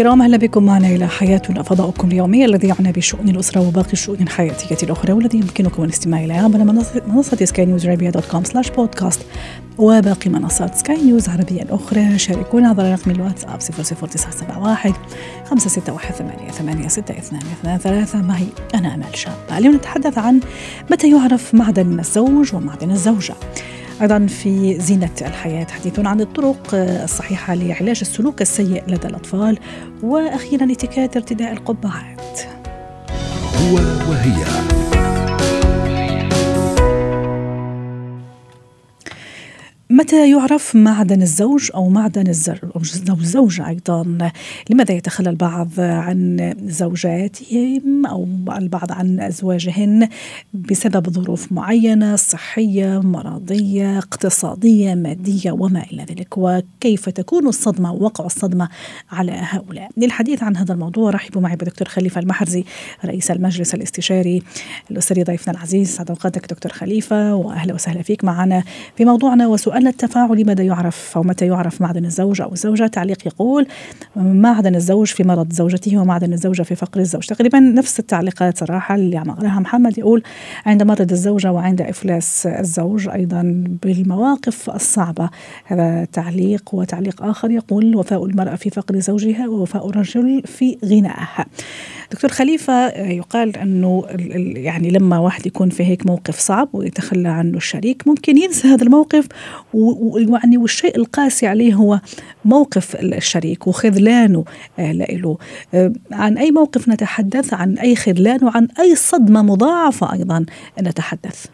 الكرام أهلا بكم معنا إلى حياتنا فضاؤكم اليومي الذي يعنى بشؤون الأسرة وباقي الشؤون الحياتية الأخرى والذي يمكنكم الاستماع اليه عبر منصه سكاي نيوز عربيه dot com slash بودكاست وباقي منصات سكاي نيوز عربية الاخرى شاركونا عبر رقم الواتساب 00971 561 8 ثلاثة. معي أنا أمال شاب اليوم نتحدث عن متى يعرف معدن الزوج ومعدن الزوجة. أيضا في زينة الحياة. حديث عن الطرق الصحيحة لعلاج السلوك السيء لدى الأطفال. وأخيرا إتيكيت ارتداء القبعات. هو وهي. متى يعرف معدن الزوج أو معدن الزوجة أيضا؟ لماذا يتخلى البعض عن زوجاتهم أو البعض عن أزواجهن بسبب ظروف معينة صحية مرضية اقتصادية مادية وما إلى ذلك؟ وكيف تكون الصدمة ووقع الصدمة على هؤلاء؟ للحديث عن هذا الموضوع رحبوا معي بدكتور خليفة المحرزي رئيس المجلس الاستشاري الأسري ضيفنا العزيز سعد أوقاتك دكتور خليفة وأهلا وسهلا فيك معنا في موضوعنا وسؤال التفاعل ماذا يعرف أو متى يعرف معدن الزوج أو الزوجة؟ تعليق يقول معدن الزوج في مرض زوجته ومعدن الزوجة في فقر الزوج. تقريبا نفس التعليقات صراحة اللي عم أقراها محمد. يقول عند مرض الزوجة وعند إفلاس الزوج أيضا بالمواقف الصعبة. هذا تعليق وتعليق آخر يقول وفاء المرأة في فقر زوجها ووفاء الرجل في غنائها دكتور خليفة يقال أنه يعني لما واحد يكون في هيك موقف صعب ويتخلى عنه الشريك ممكن ينسى هذا الموقف ويعني والشيء القاسي عليه هو موقف الشريك وخذلانه له عن أي موقف نتحدث؟ عن أي خذلان؟ وعن أي صدمة مضاعفة أيضا نتحدث؟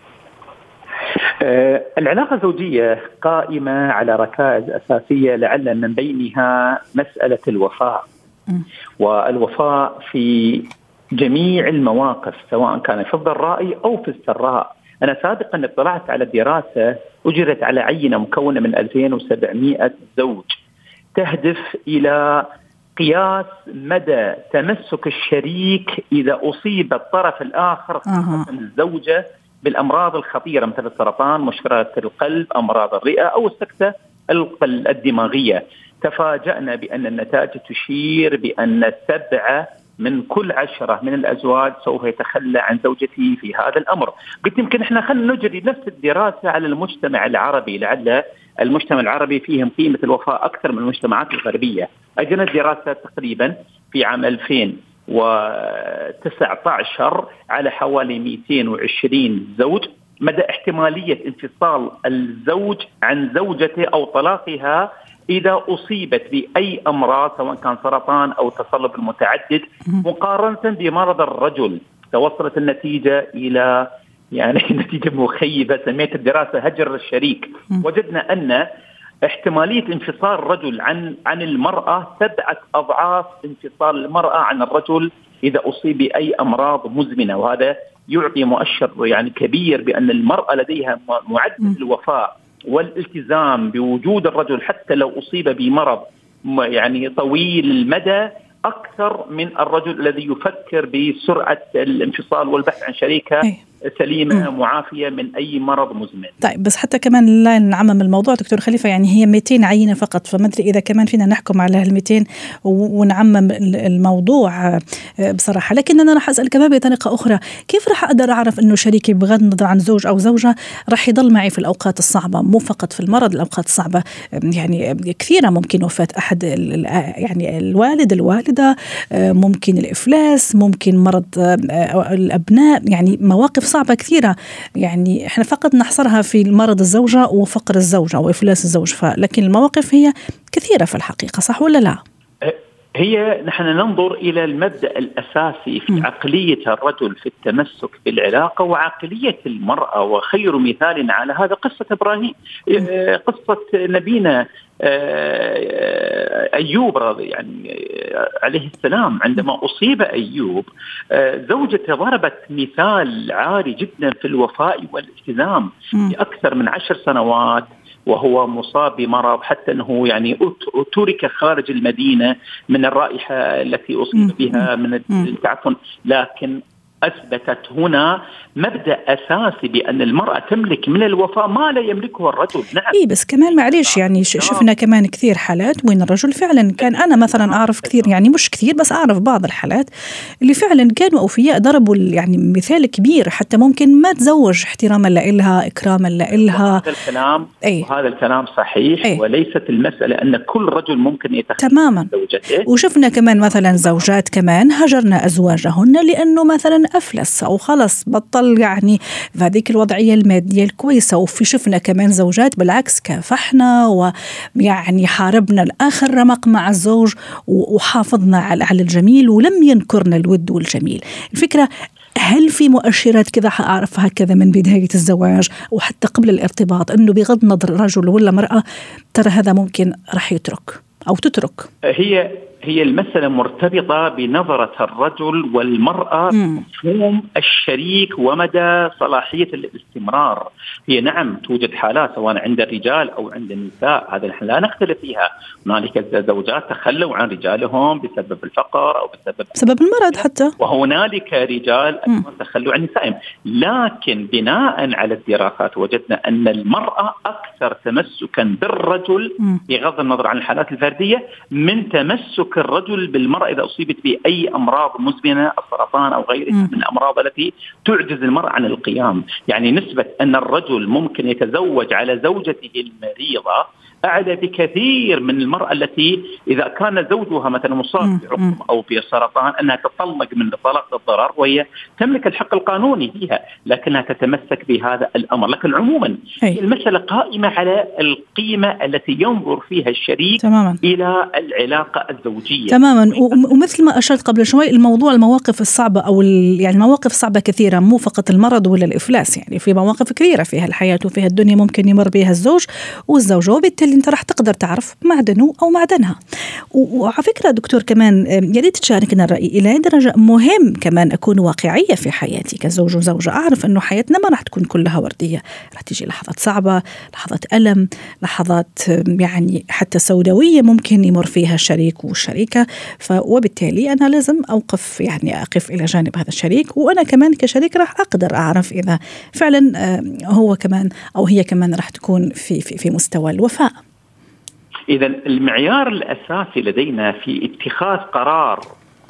العلاقة الزوجية قائمة على ركائز أساسية لعل من بينها مسألة الوفاء. والوفاء في جميع المواقف سواء كان في الضراء أو في السراء. أنا سابقا اطلعت على دراسة أجرت على عينة مكونة من 2700 زوج تهدف إلى قياس مدى تمسك الشريك إذا أصيب الطرف الآخر خاصة الزوجة بالأمراض الخطيرة مثل السرطان، مشكلات القلب، أمراض الرئة أو السكتة الدماغية. تفاجأنا بأن النتائج تشير بأن سبعة من كل عشرة من الأزواج سوف يتخلى عن زوجته في هذا الأمر. قلت يمكن إحنا خلينا نجري نفس الدراسة على المجتمع العربي لعل المجتمع العربي فيهم قيمة الوفاء أكثر من المجتمعات الغربية. أجرنا دراسة تقريبا في عام 2019 على حوالي 220 زوج. مدى احتمالية انفصال الزوج عن زوجته أو طلاقها إذا أصيبت بأي أمراض سواء كان سرطان أو تصلب المتعدد مقارنة بمرض الرجل توصلت النتيجة إلى يعني نتيجة مخيبة سميت الدراسة هجر الشريك. وجدنا أن احتمالية انفصال الرجل عن عن المرأة سبعة أضعاف انفصال المرأة عن الرجل إذا أصيب بأي أمراض مزمنة. وهذا يعطي مؤشر يعني كبير بأن المرأة لديها معدل الوفاء والالتزام بوجود الرجل حتى لو أصيب بمرض يعني طويل المدى أكثر من الرجل الذي يفكر بسرعة الانفصال والبحث عن شريكة سليمة. معافية من أي مرض مزمن. طيب بس حتى كمان لا نعمم الموضوع دكتور خليفة يعني هي 200 عينة فقط فما أدري إذا كمان فينا نحكم على هال 200 ونعمم الموضوع بصراحة لكن أنا راح أسأل كمان بطريقة أخرى كيف راح أقدر أعرف إنه شريكي بغض النظر عن زوج أو زوجة راح يضل معي في الأوقات الصعبة مو فقط في المرض الأوقات الصعبة يعني كثيرة ممكن وفاة أحد يعني الوالد الوالدة ممكن الإفلاس ممكن مرض الأبناء يعني مواقف صعبة صعبة كثيرة يعني إحنا فقط نحصرها في مرض الزوجة وفقر الزوجة وإفلاس الزوج لكن المواقف هي كثيرة في الحقيقة صح ولا لا؟ هي نحن ننظر إلى المبدأ الأساسي في عقلية الرجل في التمسك بالعلاقة وعقلية المرأة وخير مثال على هذا قصة إبراهيم قصة نبينا أيوب رضي يعني عليه السلام. عندما أصيب أيوب زوجته ضربت مثال عالي جدا في الوفاء والالتزام لأكثر من عشر سنوات. وهو مصاب بمرض حتى أنه يعني ترك خارج المدينة من الرائحة التي أصيب بها من التعفن لكن أثبتت هنا مبدأ أساسي بأن المرأة تملك من الوفاء ما لا يملكه الرجل. نعم. اي بس كمان معليش يعني شفنا كمان كثير حالات وين الرجل فعلا كان أنا مثلا أعرف كثير يعني مش كثير بس أعرف بعض الحالات اللي فعلا كانوا اوفياء ضربوا يعني مثال كبير حتى ممكن ما تزوج احتراما لها إكراما لها هذا الكلام أي. وهذا الكلام صحيح أي. وليست المسألة أن كل رجل ممكن يتخذ تماما. زوجته. وشفنا كمان مثلا زوجات كمان هجرنا أزواجهن لأنه مثلا أفلس أو خلص بطل يعني في هذيك الوضعية المادية الكويسة. وفي شفنا كمان زوجات بالعكس كافحنا ويعني حاربنا لاخر رمق مع الزوج وحافظنا على الجميل ولم ينكرنا الود والجميل. الفكرة هل في مؤشرات كذا حأعرفها كذا من بداية الزواج وحتى قبل الارتباط أنه بغض النظر رجل ولا مرأة ترى هذا ممكن راح يترك أو تترك؟ هي هي المسألة مرتبطة بنظرة الرجل والمرأة مفهوم الشريك ومدى صلاحية الاستمرار. هي نعم توجد حالات سواء عند الرجال أو عند النساء هذا نحن لا نختلف فيها. هنالك زوجات تخلوا عن رجالهم بسبب الفقر أو بسبب بسبب المرض حتى. وهنالك رجال تخلوا عن نسائهم. لكن بناء على الدراسات وجدنا أن المرأة أكثر تمسكا بالرجل بغض النظر عن الحالات الفردية من تمسك الرجل بالمرأة إذا أصيبت بأي أمراض مزمنة السرطان أو غيرها من الأمراض التي تعجز المرأة عن القيام. يعني نسبة أن الرجل ممكن يتزوج على زوجته المريضة اعلى بكثير من المرأة التي إذا كان زوجها مثلا مصاب بعقم أو بسرطان أنها تطلق من طلاق الضرر وهي تملك الحق القانوني فيها لكنها تتمسك بهذا الأمر، لكن عموما أي. المسألة قائمة على القيمة التي ينظر فيها الشريك تماما. إلى العلاقة الزوجية تماما ومثل ما أشرت قبل شوي الموضوع المواقف الصعبة أو يعني مواقف صعبة كثيرة مو فقط المرض ولا الإفلاس يعني في مواقف كثيرة فيها الحياة وفيها الدنيا ممكن يمر بها الزوج والزوجه وبالتالي أنت راح تقدر تعرف معدنه أو معدنها. وعلى فكرة دكتور كمان يا ريت تشاركنا الرأي إلى أي درجة مهم كمان أكون واقعية في حياتي كزوج وزوجة. أعرف إنه حياتنا ما راح تكون كلها وردية. راح تيجي لحظات صعبة لحظات ألم لحظات يعني حتى سوداوية ممكن يمر فيها الشريك والشريكه وبالتالي أنا لازم أوقف يعني أقف إلى جانب هذا الشريك. وأنا كمان كشريك راح أقدر أعرف إذا فعلا هو كمان أو هي كمان راح تكون في في, في مستوى الوفاء. اذا المعيار الأساسي لدينا في اتخاذ قرار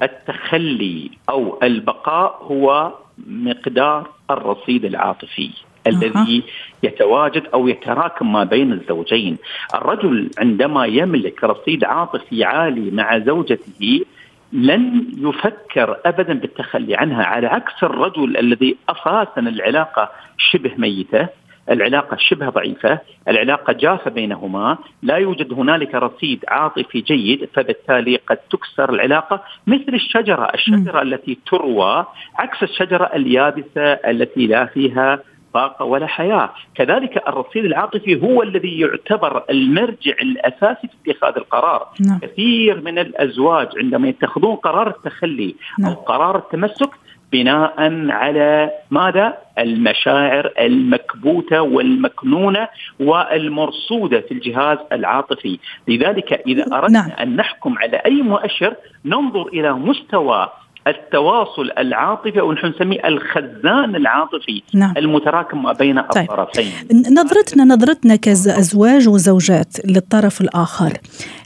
التخلي أو البقاء هو مقدار الرصيد العاطفي الذي يتواجد أو يتراكم ما بين الزوجين، الرجل عندما يملك رصيد عاطفي عالي مع زوجته لن يفكر ابدا بالتخلي عنها على عكس الرجل الذي أساسا العلاقة شبه ميتة العلاقة شبه ضعيفة العلاقة جافة بينهما لا يوجد هنالك رصيد عاطفي جيد فبالتالي قد تكسر العلاقة مثل الشجرة الشجرة م. التي تروى عكس الشجرة اليابسة التي لا فيها طاقة ولا حياة كذلك الرصيد العاطفي هو الذي يعتبر المرجع الأساسي في اتخاذ القرار نعم. كثير من الأزواج عندما يتخذون قرار التخلي نعم. أو قرار التمسك بناء على ماذا؟ المشاعر المكبوتة والمكنونة والمرصودة في الجهاز العاطفي، لذلك إذا أردنا نعم. أن نحكم على أي مؤشر ننظر إلى مستوى التواصل العاطفي أو نحن نسميه الخزان العاطفي نعم. المتراكم ما بين طيب. الطرفين. نظرتنا نظرتنا كازواج وزوجات للطرف الآخر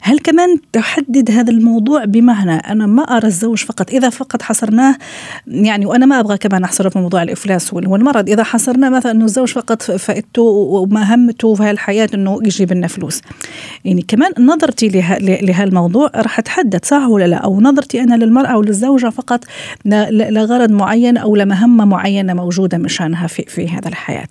هل كمان تحدد هذا الموضوع بمعنى أنا ما أرى الزوج فقط؟ إذا فقط حصرناه يعني وأنا ما أبغى كمان أحصره في موضوع الإفلاس والمرض. إذا حصرناه مثلا إنه الزوج فقط فائدته ومهمته في هالحياة إنه يجيب لنا فلوس. يعني كمان نظرتي لهالموضوع راح اتحدد صح ولا لا؟ أو نظرتي أنا للمرأة وللزوجه فقط؟ فقط لغرض معين أو لمهمه معينه موجودة مشانها في في هذا الحياة.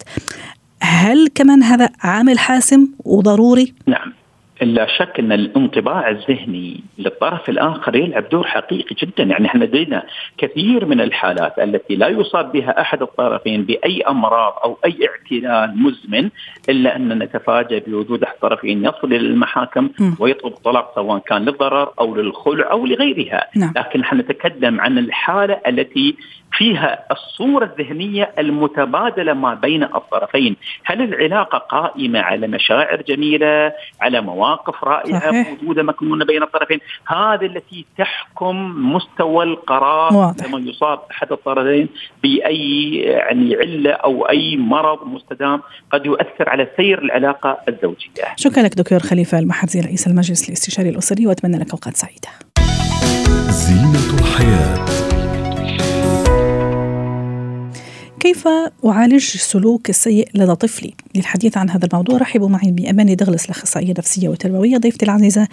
هل كمان هذا عامل حاسم وضروري؟ نعم لا شك أن الانطباع الذهني للطرف الآخر يلعب دور حقيقي جدا. يعني إحنا لدينا كثير من الحالات التي لا يصاب بها أحد الطرفين بأي أمراض أو أي اعتلال مزمن إلا أن نتفاجأ بوجود أحد الطرفين يصل إلى المحاكم ويطلب الطلاق سواء كان للضرر أو للخلع أو لغيرها. نعم. لكن إحنا نتكلم عن الحالة التي فيها الصورة الذهنية المتبادلة ما بين الطرفين. هل العلاقة قائمة على مشاعر جميلة على مواقف رائعة صحيح. موجودة مكنونة بين الطرفين؟ هذه التي تحكم مستوى القرار لما يصاب أحد الطرفين بأي يعني علة أو أي مرض مستدام قد يؤثر على سير العلاقة الزوجية. شكرا لك دكتور خليفة المحرزي رئيس المجلس الاستشاري الأسري وأتمنى لك أوقات سعيدة. زينة الحياة. كيف أعالج السلوك السيء لدى طفلي؟ للحديث عن هذا الموضوع رحبوا معي بأماني دغلس الأخصائية النفسية والتربوية ضيفتي العزيزة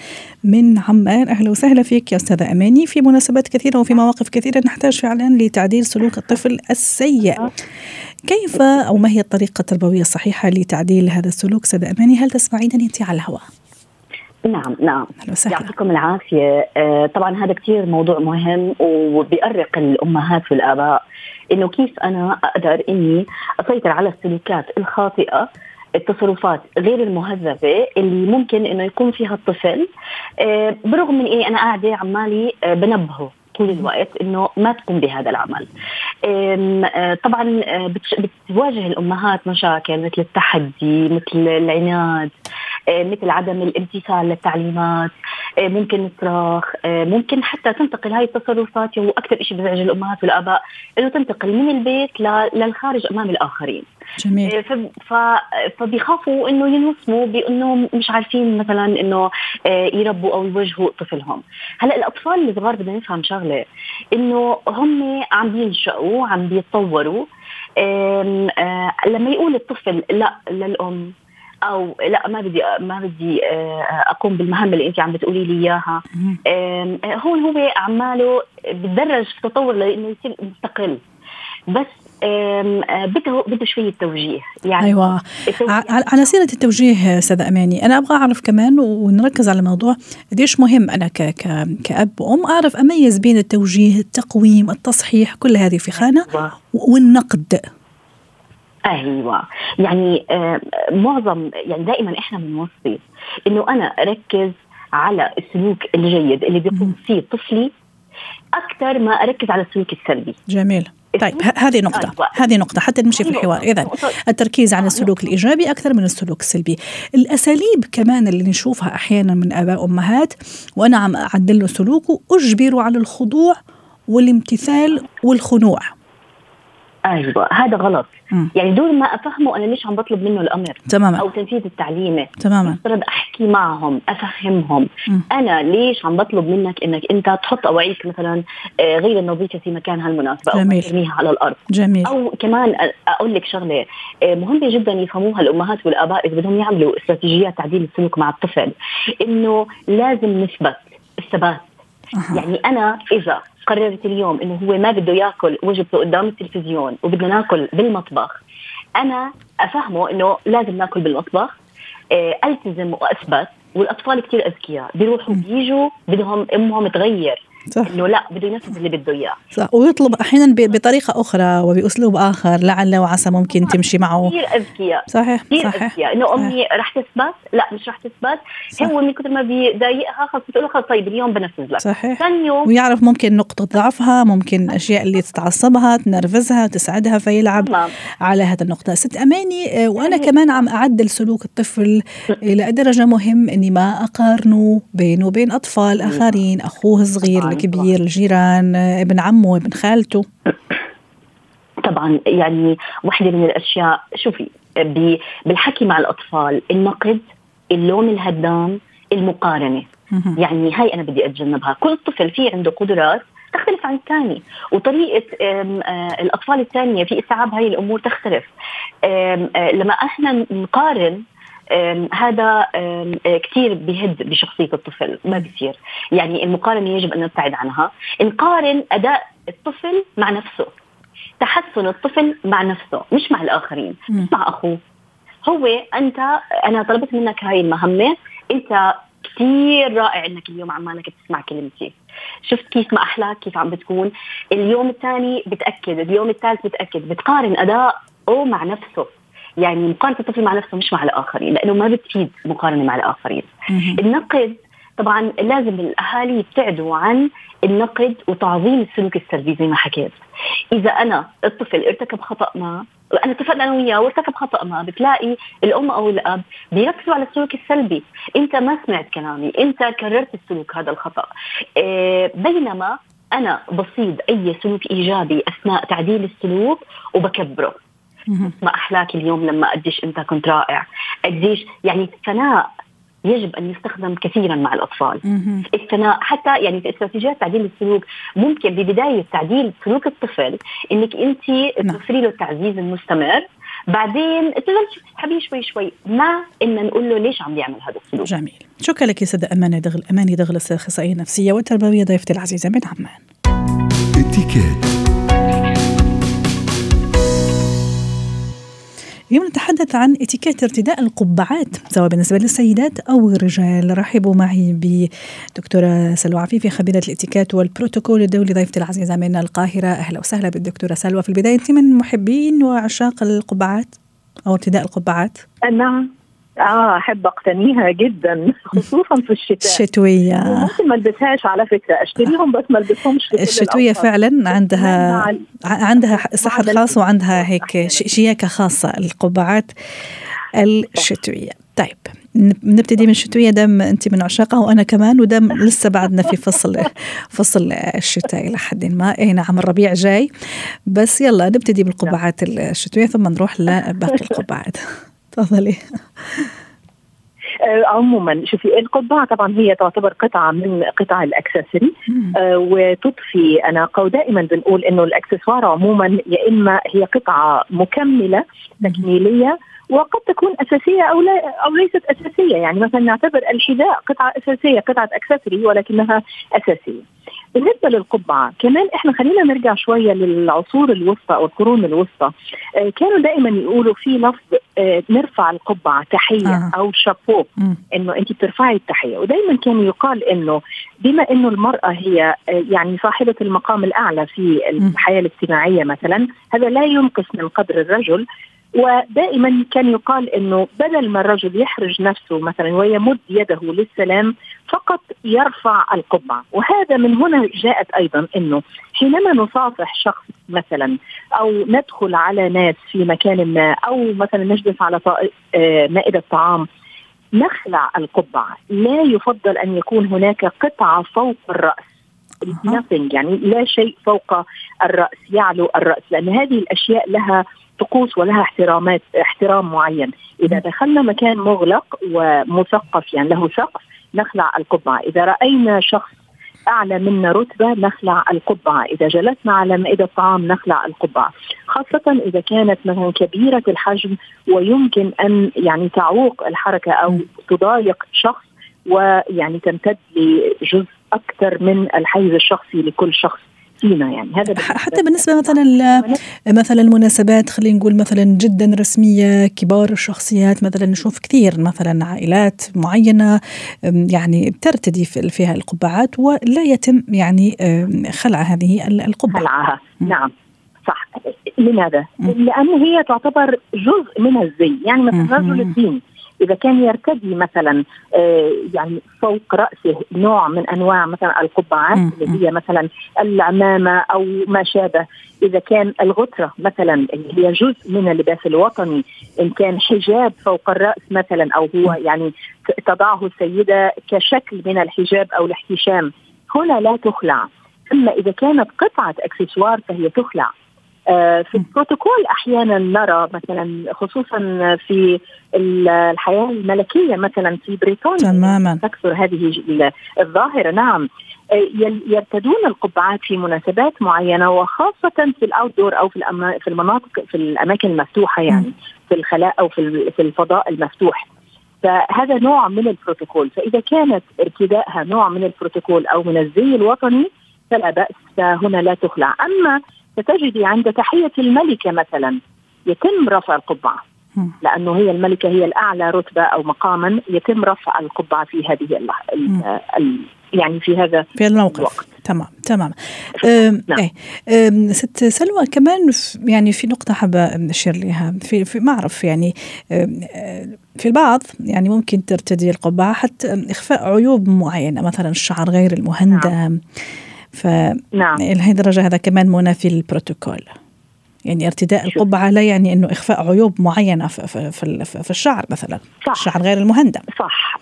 من عمان أهلا وسهلا فيك يا أستاذة أماني في مناسبات كثيرة وفي مواقف كثيرة نحتاج فعلا لتعديل سلوك الطفل السيء كيف أو ما هي الطريقة التربوية الصحيحة لتعديل هذا السلوك أستاذة أماني هل تسمعينني أنت على الهواء؟ نعم نعم. يعطيكم العافية. آه طبعا هذا كثير موضوع مهم وبيأرق الأمهات والآباء إنه كيف أنا أقدر إني أسيطر على السلوكات الخاطئة التصرفات غير المهذبة اللي ممكن إنه يكون فيها الطفل آه، برغم من إني أنا قاعدة عمالي آه، بنبهه طول الوقت إنه ما تقوم بهذا العمل. آه، طبعا بتواجه الأمهات مشاكل مثل التحدي، مثل العناد، مثل عدم الامتثال للتعليمات، آه، ممكن نصراخ آه، ممكن حتى تنتقل هاي التصرفات هو أكثر شيء بزعج الأمهات والآباء إنه تنتقل من البيت للخارج أمام الآخرين. جميل. آه، فبيخافوا إنه ينوصموا بإنه مش عارفين مثلا إنه يربوا أو يوجهوا طفلهم. هلأ الأطفال الصغار بدنا نفهم شغلة إنه هم عم بينشأوا عم بيتطوروا لما يقول الطفل لا للأم أو لا ما بدي ما بدي آه، أقوم بالمهمه اللي انت عم بتقولي لي إياها. هون هو عماله بتدرج في تطور لأنه يصير مستقل. بس بده بده شوية توجيه. يعني أيوه. على سيرة التوجيه استاذه أماني أنا أبغى أعرف كمان ونركز على موضوع قديش مهم أنا ك ك كأب وأم أعرف أميز بين التوجيه التقويم التصحيح كل هذه في خانة. والنقد. أيوه يعني آه معظم يعني دائما إحنا بنوصي إنه أنا أركز على السلوك الجيد اللي بيقوم فيه طفلي أكثر ما أركز على السلوك السلبي. جميل. طيب هذه نقطة. هذه نقطة. حتى نمشي في الحوار. إذا التركيز على السلوك الإيجابي أكثر من السلوك السلبي. الأساليب كمان اللي نشوفها أحيانا من آباء أمهات وأنا عم أعدل له سلوكه أجبره على الخضوع والامتثال والخنوع. أيوه هذا غلط. م. يعني دون ما أفهمه أنا ليش عم بطلب منه الأمر؟ تماما. أو تنفيذ التعليمة. تماما. مفترض أحكي معهم أفهمهم. م. أنا ليش عم بطلب منك إنك أنت تحط أواعيك مثلا آه، غير النظيفه في مكانها المناسب أو. ترميها على الأرض؟ جميل. أو كمان أقول لك شغلة آه، مهمه جدا يفهموها الأمهات والاباء اذا بدهم يعملوا استراتيجيات تعديل السلوك مع الطفل إنه لازم نثبت الثبات. أه. يعني أنا إذا قررت اليوم إنه هو ما بده يأكل وجبته قدام التلفزيون وبدنا نأكل بالمطبخ أنا أفهمه إنه لازم نأكل بالمطبخ آه، ألتزم وأثبت والأطفال كثير أذكياء بيروحوا بيجوا بدهم أمهم تغير صح. إنه لا بده ينفذ اللي بده إياه. صح. ويطلب أحيانا بطريقة أخرى وبأسلوب آخر لعل وعسى ممكن تمشي معه. كثير أذكياء. صحيح كثير أذكياء. إنه أمي رح تثبت لا مش رح تثبت. هو من كثر ما بيضايقها خلص بتقول له خلص طيب اليوم بنفذ لك. صحيح. ثاني يوم ويعرف ممكن نقطة ضعفها ممكن الاشياء اللي تتعصبها تنرفزها تسعدها فيلعب تمام. على هذا النقطة. ست أماني آه، وأنا كمان عم أعدل سلوك الطفل إلى درجة مهم إني ما أقارنه بينه وبين أطفال آخرين أخوه الصغير الكبير الجيران ابن عمه ابن خالته. طبعا يعني واحدة من الأشياء شوفي بالحكي مع الأطفال النقد اللوم الهدام المقارنة. يعني هاي أنا بدي أتجنبها. كل طفل في عنده قدرات تختلف عن الثاني. وطريقة آه، الأطفال الثانية في استيعاب هاي الأمور تختلف. آه، لما إحنا نقارن هذا كثير بيهد بشخصية الطفل ما بصير يعني المقارنة يجب أن نبتعد عنها. نقارن أداء الطفل مع نفسه. تحسن الطفل مع نفسه مش مع الآخرين مش مع أخوه. هو أنت أنا طلبت منك هاي المهمة. أنت كثير رائع إنك اليوم عمالك تسمع كلمتي. شفت كيف ما احلاك كيف عم بتكون. اليوم الثاني بتأكد اليوم الثالث بتأكد. بتقارن اداء أو مع نفسه. يعني مقارنة الطفل مع نفسه مش مع الآخرين لأنه ما بتفيد مقارنة مع الآخرين. النقد طبعا لازم الأهالي يبتعدوا عن النقد وتعظيم السلوك السلبي زي ما حكيت. إذا أنا الطفل ارتكب خطأ ما وانا اتفقنا أنا وياه وارتكب خطأ ما بتلاقي الأم أو الأب بيركزوا على السلوك السلبي. أنت ما سمعت كلامي أنت كررت السلوك هذا الخطأ. إيه بينما أنا بصيد أي سلوك إيجابي أثناء تعديل السلوك وبكبره. ما أحلاك اليوم لما قديش أنت كنت رائع. قديش يعني الثناء يجب أن يستخدم كثيرا مع الأطفال. الثناء حتى يعني في استراتيجيات تعديل السلوك ممكن ببداية تعديل سلوك الطفل إنك أنت نعم. توفري له التعزيز المستمر. بعدين تبلشي تسحبيه شوي شوي. ما ان نقول له ليش عم بيعمل هذا السلوك؟ جميل. شكرا لك يا سيدة أمانة دغل أماني دغلس أخصائية نفسية والتربوية ضيفتي العزيزة من عمان. اتكات اليوم نتحدث عن اتيكيت ارتداء القبعات سواء بالنسبة للسيدات أو الرجال. رحبوا معي بدكتورة سلوى عفيفي خبيرة الاتيكيت والبروتوكول الدولي ضيفتي العزيزة من القاهرة. أهلا وسهلا بالدكتورة سلوى. في البداية أنت من محبين وعشاق القبعات أو ارتداء القبعات؟ نعم. آه أحب أقتنيها جدا خصوصا في الشتاء. الشتوية. ممكن ما البسهاش على فكرة أشتريهم بس ما البسهمش في الشتوية فعلا عندها عندها سحر خاص وعندها هيك شياكة خاصة القبعات الشتوية. طيب نبتدي من الشتوية دام أنت من عشاقها وأنا كمان ودام لسه بعدنا في فصل فصل الشتاء إلى حد ما. اي نعم الربيع جاي. بس يلا نبتدي بالقبعات الشتوية ثم نروح لباقي القبعات. تفضلي. آه، عموما شوفي القبعه طبعا هي تعتبر قطعة من قطع الأكسسوري آه وتضفي أنا قو دائما بنقول إنه الأكسسوار عموما يا إما هي قطعة مكملة تكميلية وقد تكون أساسية أو لا أو ليست أساسية. يعني مثلا نعتبر الحذاء قطعة أساسية قطعة اكسسوري ولكنها أساسية. بالنسبة للقبعة كمان إحنا خلينا نرجع شوية للعصور الوسطى أو القرون الوسطى. آه كانوا دائما يقولوا في لفظ آه نرفع القبعة تحية آه. أو شابو إنه أنت بترفعي التحية. ودائما كان يقال إنه بما إنه المرأة هي آه يعني صاحبة المقام الأعلى في الحياة الاجتماعية مثلا هذا لا ينقص من قدر الرجل ودائما كان يقال إنه بدل ما الرجل يحرج نفسه مثلا ويمد يده للسلام فقط يرفع القبعة. وهذا من هنا جاءت أيضا إنه حينما نصافح شخص مثلا أو ندخل على ناس في مكان ما أو مثلا نجلس على آه، مائدة طعام نخلع القبعة. لا يفضل أن يكون هناك قطعة فوق الرأس. nothing يعني لا شيء فوق الرأس يعلو الرأس لأن هذه الأشياء لها طقوس ولها احترامات احترام معين. إذا دخلنا مكان مغلق ومثقف يعني له سقف نخلع القبعة. إذا رأينا شخص أعلى منا رتبة نخلع القبعة، إذا جلسنا على مائدة طعام نخلع القبعة، خاصة إذا كانت مثلا كبيرة الحجم ويمكن أن يعني تعوق الحركة أو تضايق شخص ويعني تمتد لجزء أكثر من الحيز الشخصي لكل شخص. فينا يعني. هذا حتى بالنسبة مثلا مثلا المناسبات خلينا نقول مثلا جدا رسمية كبار الشخصيات مثلا نشوف كثير مثلا عائلات معينة يعني ترتدي فيها القبعات ولا يتم يعني خلع هذه القبعة. خلعها. نعم. صح. لماذا؟ لأن هي تعتبر جزء من الزي. يعني مثلا رجل الدين إذا كان يرتدي مثلا آه، يعني فوق رأسه نوع من أنواع مثلا القبعات اللي هي مثلا العمامة أو ما شابه. إذا كان الغتره مثلا اللي هي جزء من اللباس الوطني إن كان حجاب فوق الرأس مثلا أو هو يعني تضعه السيدة كشكل من الحجاب أو الاحتشام هنا لا تخلع. أما إذا كانت قطعة أكسسوار فهي تخلع. في البروتوكول أحيانا نرى مثلا خصوصا في الحياة الملكية مثلا في بريطانيا تماما. تكثر هذه الظاهرة. نعم. آه، يرتدون القبعات في مناسبات معينة وخاصة في الأوتدور أو في في المناطق في الأماكن المفتوحة يعني في الخلاء أو في في الفضاء المفتوح. فهذا نوع من البروتوكول. فإذا كانت ارتدائها نوع من البروتوكول أو من الزي الوطني فلا بأس فهنا لا تخلع. أما ستجدي عند تحية الملكه مثلا يتم رفع القبعة. لأنه هي الملكة هي الأعلى رتبة أو مقاما يتم رفع القبعة في هذه ال يعني في هذا في الموقف. الوقت. تمام تمام. نعم. إيه. ست سلوى كمان يعني في نقطة حابة أشير لها في, في ما أعرف يعني في البعض يعني ممكن ترتدي القبعة حتى إخفاء عيوب معينة مثلا الشعر غير المهندم. نعم. ف نعم. لهي الدرجة هذا كمان منافي للبروتوكول يعني ارتداء القبعة لا يعني أنه إخفاء عيوب معينة في, في, في, في الشعر مثلا. صح. الشعر غير المهندم. صح.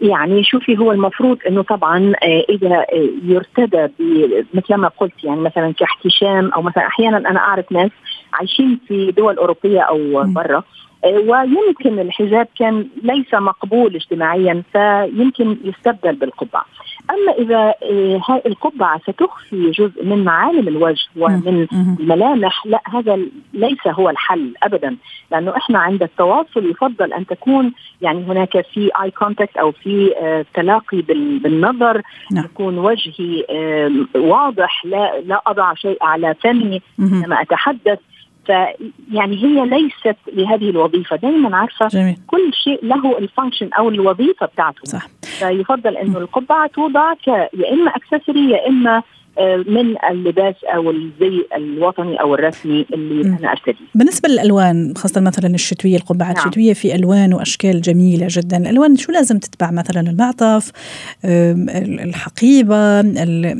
يعني شوفي هو المفروض إنه طبعا آه، إذا آه، يرتدى مثل ما قلت يعني مثلا كاحتشام أو مثلا أحيانا أنا أعرف ناس عايشين في دول أوروبية أو برا آه، ويمكن الحجاب كان ليس مقبول اجتماعيا فيمكن يستبدل بالقبعة. أما إذا هاي القبعة ستخفي جزء من معالم الوجه ومن الملامح لا هذا ليس هو الحل ابدا لأنه إحنا عند التواصل يفضل أن تكون يعني هناك في eye contact أو في آه، تلاقي بالنظر نعم. يكون وجهي واضح لا لا أضع شيء على فمي لما أتحدث. فيعني هي ليست لهذه الوظيفة دائما عارفة جميل. كل شيء له ال function أو الوظيفة بتاعته صح. فيفضل إنه القبعة توضع يا إما accessory يا إما من اللباس أو الزي الوطني أو الرسمي اللي م. أنا ارتديه. بالنسبة للألوان خاصة مثلا الشتوية القبعات نعم. الشتوية في ألوان وأشكال جميلة جدا، الألوان شو لازم تتبع مثلا المعطف الحقيبة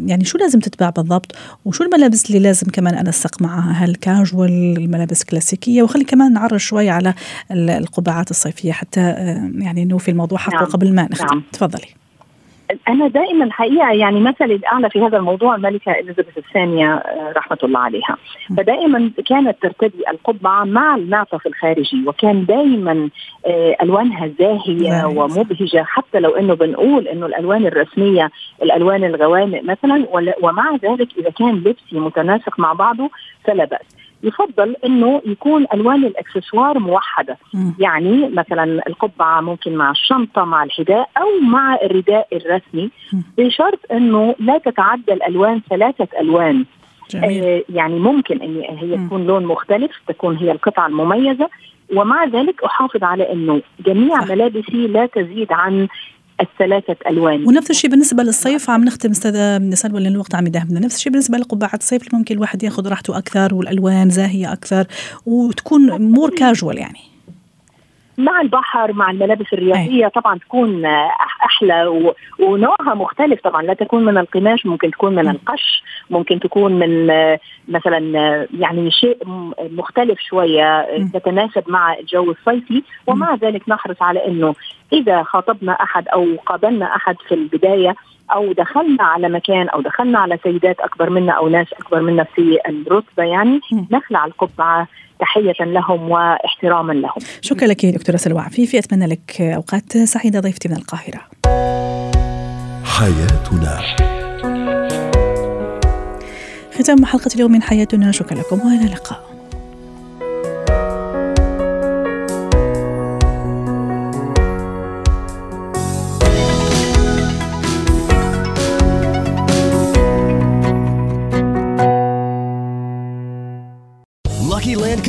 يعني شو لازم تتبع بالضبط وشو الملابس اللي لازم كمان انسق معها هل كاجوال الملابس كلاسيكية وخلي كمان نعرج شوي على القبعات الصيفية حتى يعني نوفي الموضوع حقه نعم. قبل ما نختم نعم. تفضلي. أنا دائما الحقيقة يعني مثلي الاعلى في هذا الموضوع الملكة إليزابيث الثانية آه، رحمة الله عليها. فدائما كانت ترتدي القبعة مع المعطف الخارجي وكان دائما آه، ألوانها زاهية ومبهجة حتى لو إنه بنقول إنه الألوان الرسمية الألوان الغوامق مثلا ومع ذلك إذا كان لبسي متناسق مع بعضه فلا بأس. يفضل إنه يكون ألوان الإكسسوار موحدة م. يعني مثلا القبعة ممكن مع الشنطة مع الحذاء أو مع الرداء الرسمي م. بشرط إنه لا تتعدى الالوان ثلاثة ألوان جميل. آه يعني ممكن إن هي تكون لون مختلف تكون هي القطعة المميزة ومع ذلك أحافظ على إنه جميع. ملابسي لا تزيد عن الثلاثة ألوان. ونفس الشيء بالنسبة للصيف عم نختم أستاذ سلوى لأن الوقت عم يداهمنا نفس الشيء بالنسبة لقبعات الصيف اللي ممكن الواحد ياخذ راحته أكثر والألوان زاهية أكثر وتكون مور كاجوال يعني. مع البحر مع الملابس الرياضية طبعا تكون أحلى ونوعها مختلف طبعا. لا تكون من القماش ممكن تكون من القش ممكن تكون من مثلا يعني شيء مختلف شوية تتناسب مع الجو الصيفي. ومع ذلك نحرص على إنه إذا خاطبنا أحد أو قابلنا أحد في البداية أو دخلنا على مكان أو دخلنا على سيدات أكبر منا أو ناس أكبر منا في الرتبة يعني نخلع القبعة تحية لهم واحتراما لهم. شكرا لك دكتورة سلوى عفيفي أتمنى لك أوقات سعيدة ضيفتي من القاهرة. حياتنا. ختام حلقة اليوم من حياتنا. شكرا لكم. وإلى اللقاء.